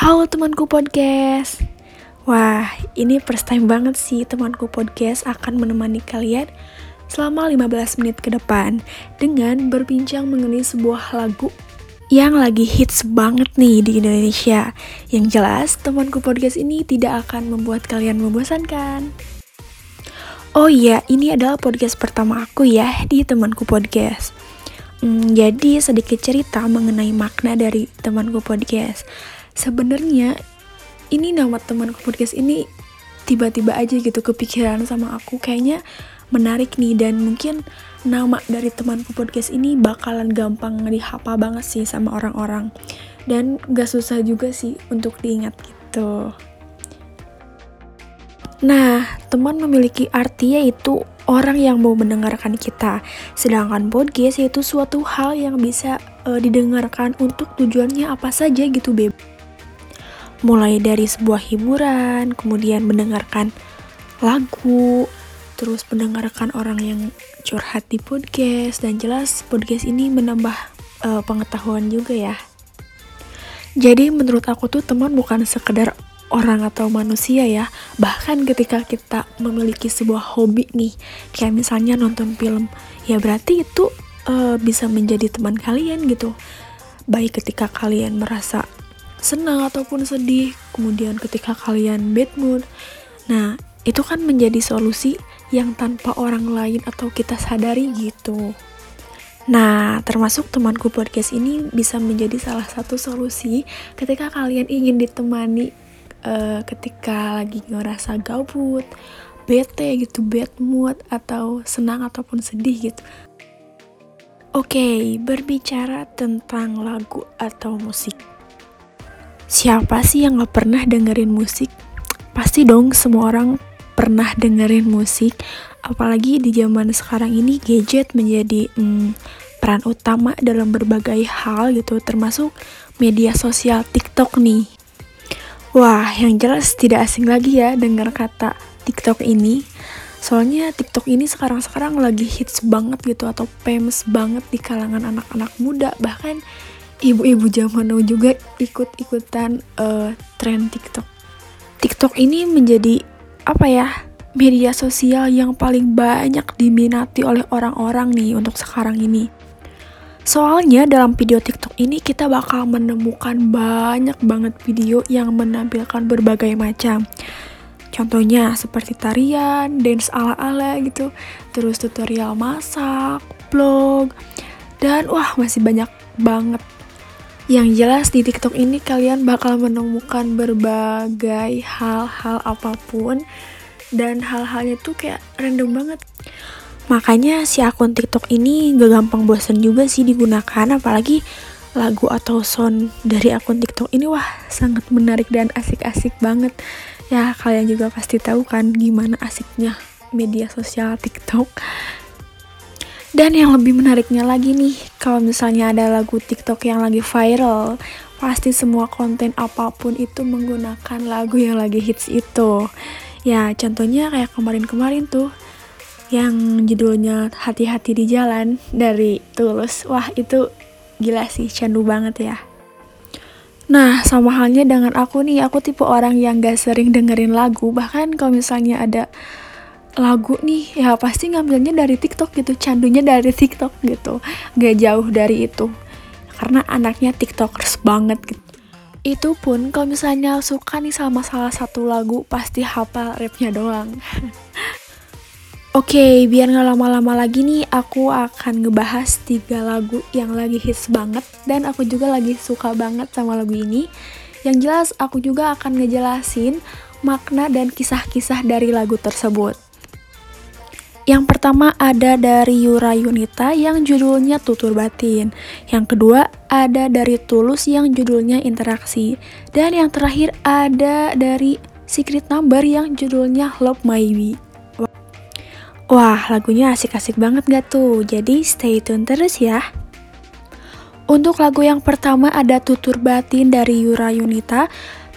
Halo temanku podcast. Wah ini first time banget sih temanku podcast akan menemani kalian selama 15 menit ke depan Dengan berbincang mengenai sebuah lagu yang lagi hits banget nih di Indonesia. Yang jelas temanku podcast ini tidak akan membuat kalian membosankan. Oh iya, ini adalah podcast pertama aku ya di temanku podcast. Hmm, jadi sedikit cerita mengenai makna dari temanku podcast. Sebenarnya ini nama temanku podcast ini tiba-tiba aja gitu kepikiran sama aku kayaknya menarik nih dan mungkin nama dari temanku podcast ini bakalan gampang dihafal banget sih sama orang-orang dan gak susah juga sih untuk diingat gitu. Nah, teman memiliki arti yaitu orang yang mau mendengarkan kita. Sedangkan podcast yaitu suatu hal yang bisa uh, didengarkan untuk tujuannya apa saja gitu, Beb. Mulai dari sebuah hiburan, kemudian mendengarkan lagu, terus mendengarkan orang yang curhat di podcast dan jelas podcast ini menambah uh, pengetahuan juga ya. Jadi menurut aku tuh teman bukan sekedar orang atau manusia ya bahkan ketika kita memiliki sebuah hobi nih kayak misalnya nonton film ya berarti itu uh, bisa menjadi teman kalian gitu baik ketika kalian merasa senang ataupun sedih kemudian ketika kalian bad mood nah itu kan menjadi solusi yang tanpa orang lain atau kita sadari gitu Nah, termasuk temanku podcast ini bisa menjadi salah satu solusi ketika kalian ingin ditemani uh, ketika lagi ngerasa gabut, bete gitu, bad mood atau senang ataupun sedih gitu. Oke, okay, berbicara tentang lagu atau musik. Siapa sih yang gak pernah dengerin musik? Pasti dong semua orang pernah dengerin musik. Apalagi di zaman sekarang ini gadget menjadi hmm, peran utama dalam berbagai hal gitu, termasuk media sosial TikTok nih. Wah, yang jelas tidak asing lagi ya dengar kata TikTok ini. Soalnya TikTok ini sekarang-sekarang lagi hits banget gitu atau famous banget di kalangan anak-anak muda. Bahkan ibu-ibu zaman now juga ikut-ikutan uh, tren TikTok. TikTok ini menjadi apa ya? Media sosial yang paling banyak diminati oleh orang-orang nih untuk sekarang ini. Soalnya dalam video TikTok ini kita bakal menemukan banyak banget video yang menampilkan berbagai macam. Contohnya seperti tarian, dance ala-ala gitu, terus tutorial masak, vlog, dan wah masih banyak banget. Yang jelas di TikTok ini kalian bakal menemukan berbagai hal-hal apa pun dan hal-halnya tuh kayak random banget Makanya si akun TikTok ini gak gampang bosan juga sih digunakan apalagi lagu atau sound dari akun TikTok ini wah sangat menarik dan asik-asik banget. Ya kalian juga pasti tahu kan gimana asiknya media sosial TikTok. Dan yang lebih menariknya lagi nih, kalau misalnya ada lagu TikTok yang lagi viral, pasti semua konten apa pun itu menggunakan lagu yang lagi hits itu. Ya, contohnya kayak kemarin-kemarin tuh, yang judulnya Hati-hati di Jalan dari Tulus. Wah, itu gila sih, candu banget ya. Nah, sama halnya dengan aku nih, aku tipe orang yang gak sering dengerin lagu, bahkan kalau misalnya ada lagu nih, ya pasti ngambilnya dari TikTok gitu, candunya dari TikTok gitu, gak jauh dari itu. Karena anaknya TikTokers banget gitu. Itu pun kalau misalnya suka nih sama salah satu lagu, pasti hafal rapnya doang. Oke, okay, biar nggak lama-lama lagi nih, aku akan ngebahas tiga lagu yang lagi hits banget dan aku juga lagi suka banget sama lagu ini. Yang jelas, aku juga akan ngejelasin makna dan kisah-kisah dari lagu tersebut. Yang pertama ada dari Yura Yunita yang judulnya Tutur Batin. Yang kedua ada dari Tulus yang judulnya Interaksi. Dan yang terakhir ada dari Secret Number yang judulnya Love My Way. Wah, lagunya asik-asik banget gak tuh? Jadi stay tune terus ya. Untuk lagu yang pertama ada Tutur Batin dari Yura Yunita.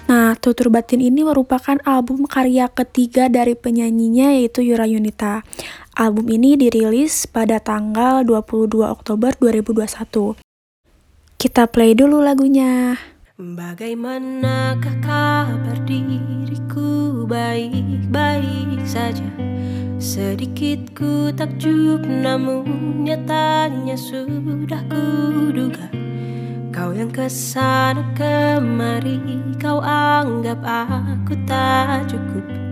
Nah, Tutur Batin ini merupakan album karya ketiga dari penyanyinya yaitu Yura Yunita. Album ini dirilis pada tanggal 22 Oktober 2021. Kita play dulu lagunya. Bagaimanakah kabar diriku baik-baik saja Sedikit ku takjub namun nyatanya sudah kuduga Kau yang ke sana kemari kau anggap aku tak cukup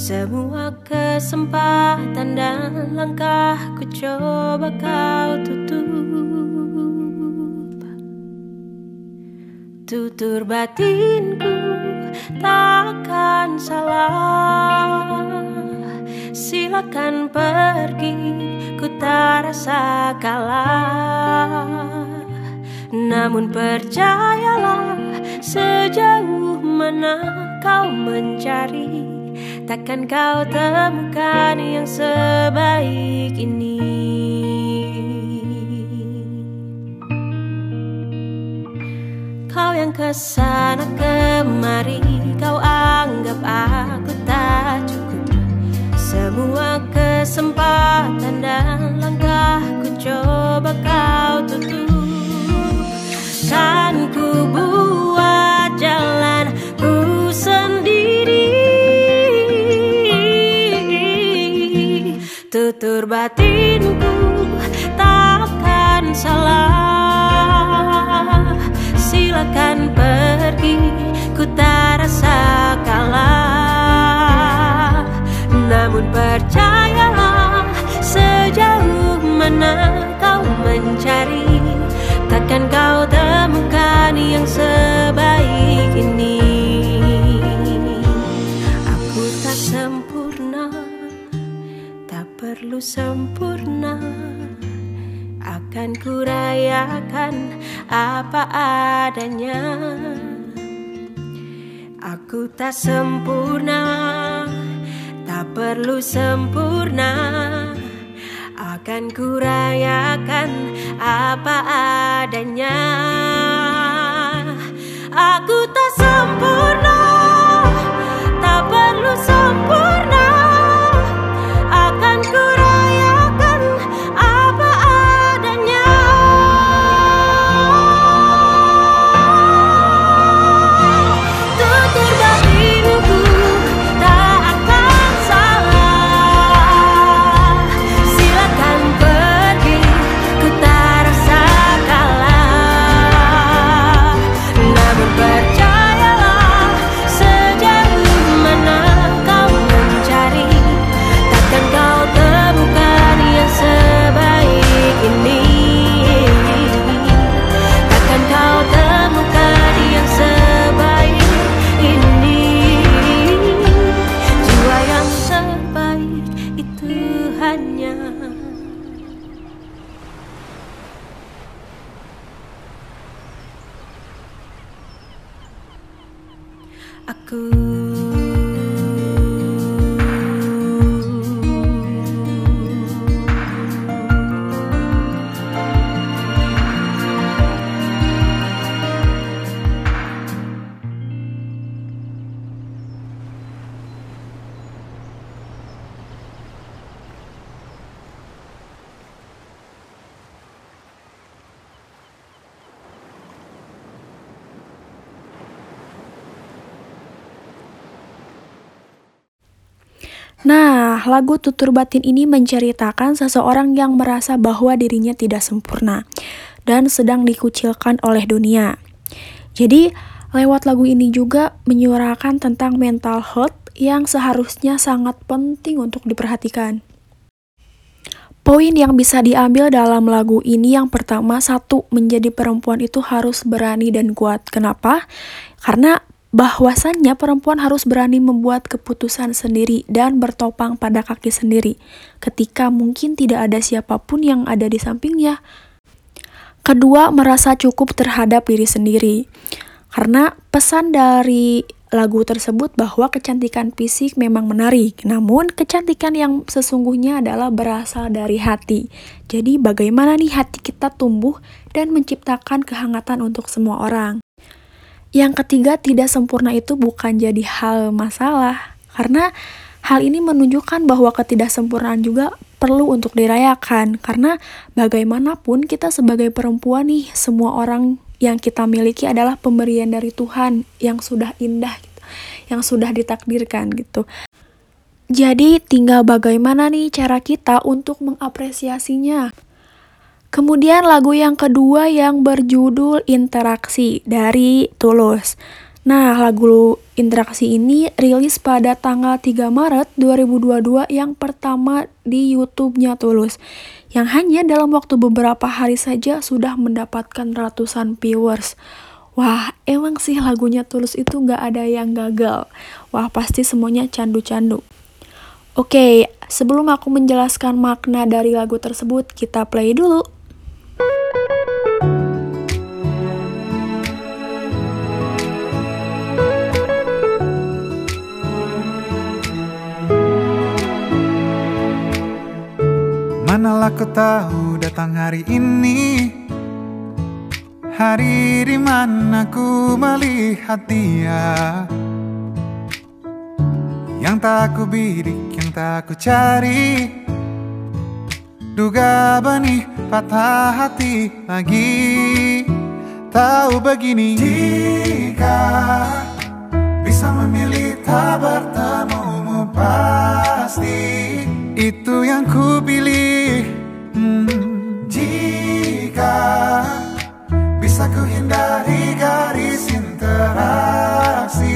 Semua kesempatan dan langkah ku coba kau tutup. Tutur batinku takkan salah. Silakan pergi ku tak rasa kalah. Namun percayalah sejauh mana kau mencari Takkan kau temukan yang sebaik ini. Kau yang ke sana kemari Kau anggap aku tak cukup. Semua kesempatan dan langkahku coba kau tutup. Kan ku buat Tutur batinku takkan salah. Silakan pergi Ku tak rasa kalah. Namun percayalah Sejauh mana kau mencari Takkan kau temukan yang sebaik ini perlu sempurna. Akan kurayakan apa adanya. Aku tak sempurna Tak perlu sempurna. Akan kurayakan apa adanya. Aku tak sempurna Nah, lagu Tutur Batin ini menceritakan seseorang yang merasa bahwa dirinya tidak sempurna dan sedang dikucilkan oleh dunia. Jadi, lewat lagu ini juga menyuarakan tentang mental health yang seharusnya sangat penting untuk diperhatikan. Poin yang bisa diambil dalam lagu ini yang pertama, satu, menjadi perempuan itu harus berani dan kuat. Kenapa? Karena bahwasannya perempuan harus berani membuat keputusan sendiri dan bertopang pada kaki sendiri ketika mungkin tidak ada siapa pun yang ada di sampingnya. Kedua, merasa cukup terhadap diri sendiri. Karena pesan dari lagu tersebut bahwa kecantikan fisik memang menarik, namun kecantikan yang sesungguhnya adalah berasal dari hati. Jadi bagaimana nih hati kita tumbuh dan menciptakan kehangatan untuk semua orang. Yang ketiga, tidak sempurna itu bukan jadi hal masalah, karena hal ini menunjukkan bahwa ketidaksempurnaan juga perlu untuk dirayakan, karena bagaimanapun kita sebagai perempuan nih, semua orang yang kita miliki adalah pemberian dari Tuhan yang sudah indah gitu, yang sudah ditakdirkan gitu. Jadi tinggal bagaimana nih cara kita untuk mengapresiasinya. Kemudian lagu yang kedua yang berjudul Interaksi dari Tulus. Nah, lagu Interaksi ini rilis pada tanggal 3 Maret 2022 yang pertama di YouTube-nya Tulus. Yang hanya dalam waktu beberapa hari saja sudah mendapatkan ratusan viewers. Wah, emang sih lagunya Tulus itu nggak ada yang gagal. Wah, pasti semuanya candu-candu. Oke, sebelum aku menjelaskan makna dari lagu tersebut, kita play dulu. Manalah kau tahu datang hari ini. Hari di mana ku melihat dia. Yang tak aku bidik, yang tak aku cari Duga benih patah hati lagi. Tahu begini. Jika bisa memilih tak bertemu pasti. Itu yang ku pilih. Hmm, Jika bisa ku hindari garis interaksi.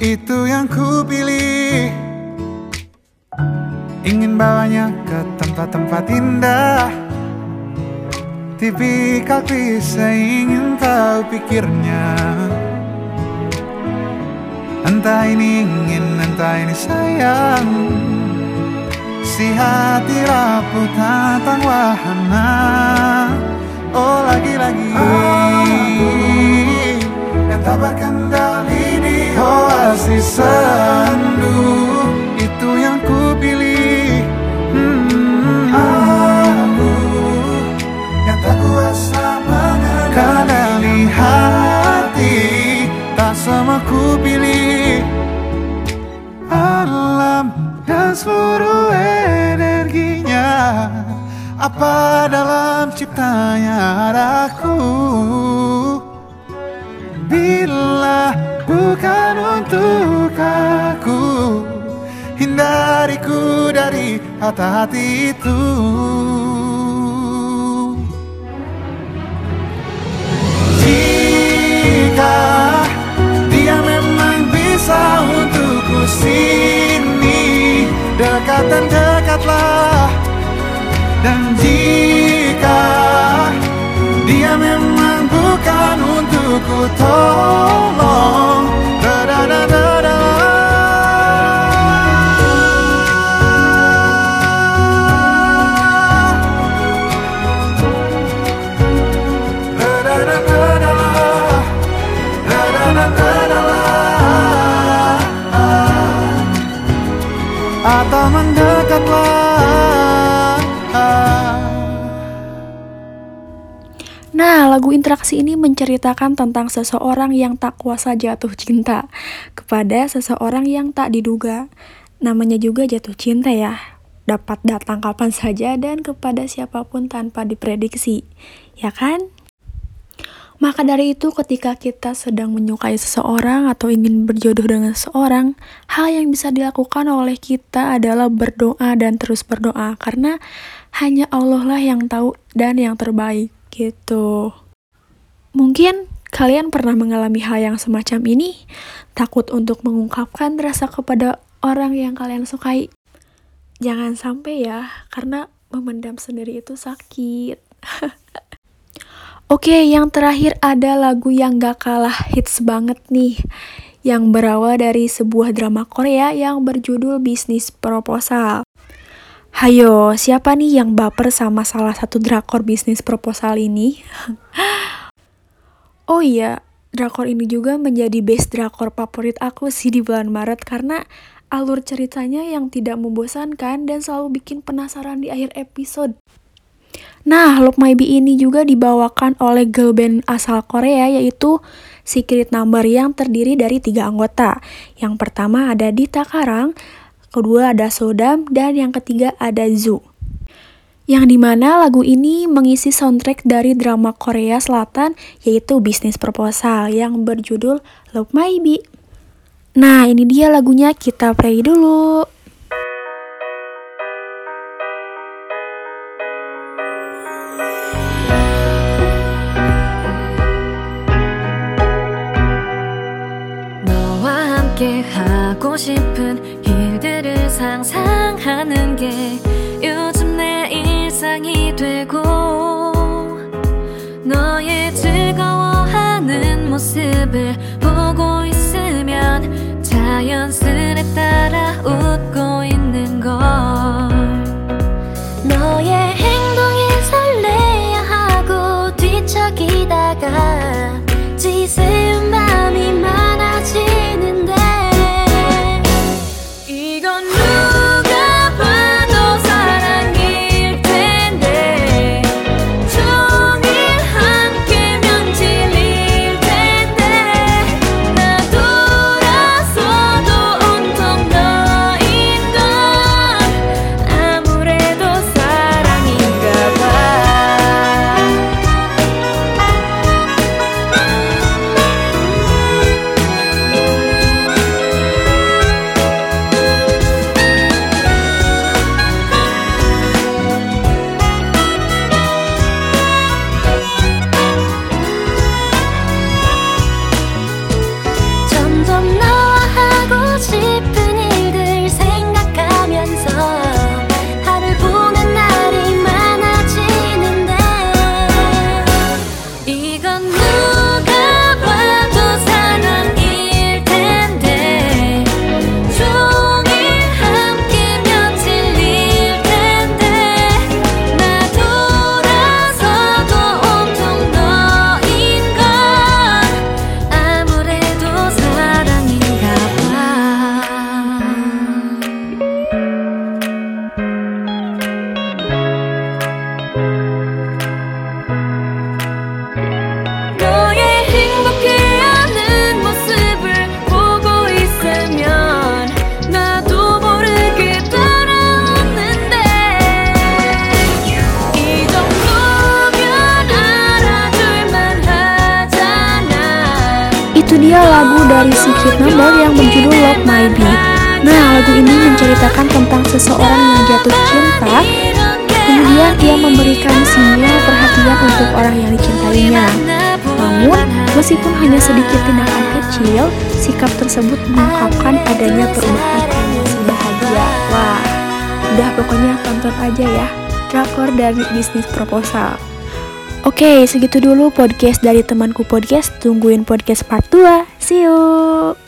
Itu yang ku pilih. Ingin bawanya tempat-tempat indah. Tipikal bisa ingin tahu pikirnya. Entah ini ingin, entah ini sayang. Si hati rapuh tentang wahana Apa dalam ciptanya aku Bila bukan untuk aku Hindariku dari hati-hati itu. Jika dia memang bisa untukku sini Dekat dan dekatlah Dan jika dia memang bukan untukku tolong Da-da-da-da-da. Da-da-da-da-da. Interaksi ini menceritakan tentang seseorang yang tak kuasa jatuh cinta kepada seseorang yang tak diduga. Namanya juga jatuh cinta ya. Dapat datang kapan saja dan kepada siapa pun tanpa diprediksi. Ya kan? Maka dari itu ketika kita sedang menyukai seseorang atau ingin berjodoh dengan seseorang, hal yang bisa dilakukan oleh kita adalah berdoa dan terus berdoa karena hanya Allah lah yang tahu dan yang terbaik gitu. Mungkin kalian pernah mengalami hal yang semacam ini, takut untuk mengungkapkan rasa kepada orang yang kalian sukai. Jangan sampai ya, karena memendam sendiri itu sakit. Oke, yang terakhir ada lagu yang gak kalah hits banget nih. Yang berawal dari sebuah drama Korea yang berjudul Bisnis Proposal. Hayo, siapa nih yang baper sama salah satu drakor bisnis proposal ini? oh iya, drakor ini juga menjadi best drakor favorit aku sih di bulan Maret karena alur ceritanya yang tidak membosankan dan selalu bikin penasaran di akhir episode. Nah, Look My Be ini juga dibawakan oleh girl band asal Korea yaitu Secret Number yang terdiri dari tiga anggota. Yang pertama ada Dita Karang, kedua ada Sodam, dan yang ketiga ada Zu yang di mana lagu ini mengisi soundtrack dari drama Korea Selatan yaitu Bisnis Proposal yang berjudul Love My Nah ini dia lagunya kita play dulu. 상상하는 게 jatuh cinta, kemudian ia memberikan sinyal perhatian untuk orang yang dicintainya. Namun, meskipun hanya sedikit tindakan kecil, sikap tersebut mengungkapkan adanya perubahan emosi bahagia. Wah, udah pokoknya tonton aja ya, drakor dari bisnis proposal. Oke, segitu dulu podcast dari temanku podcast. Tungguin podcast part 2. See you.